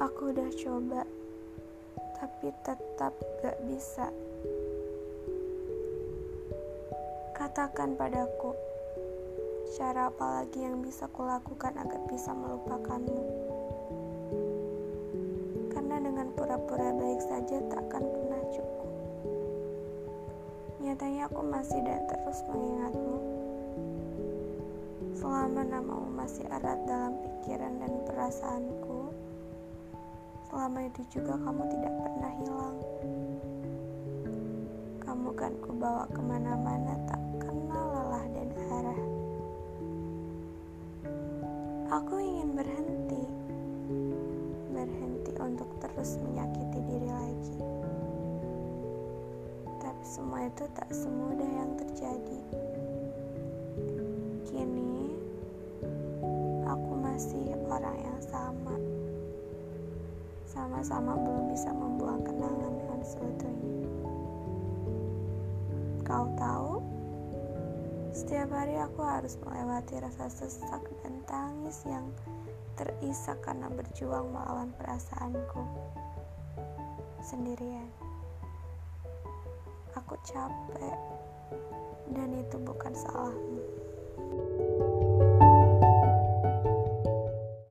Aku udah coba, tapi tetap gak bisa. Katakan padaku, cara apa lagi yang bisa kulakukan agar bisa melupakanmu? Karena dengan pura-pura baik saja tak akan pernah cukup. Nyatanya aku masih dan terus mengingatmu. Selama namamu masih erat dalam pikiran dan perasaanku, selama itu juga kamu tidak pernah hilang. Kamu kan kubawa ke mana-mana tak kenal lelah dan arah. Aku ingin berhenti, berhenti untuk terus menyakiti diri lagi. Tapi semua itu tak semudah yang terjadi. Sama-sama belum bisa membuang kenangan dengan seutuhnya. Kau tahu, setiap hari aku harus melewati rasa sesak dan tangis yang terisak karena berjuang melawan perasaanku sendirian. Aku capek, dan itu bukan salahmu.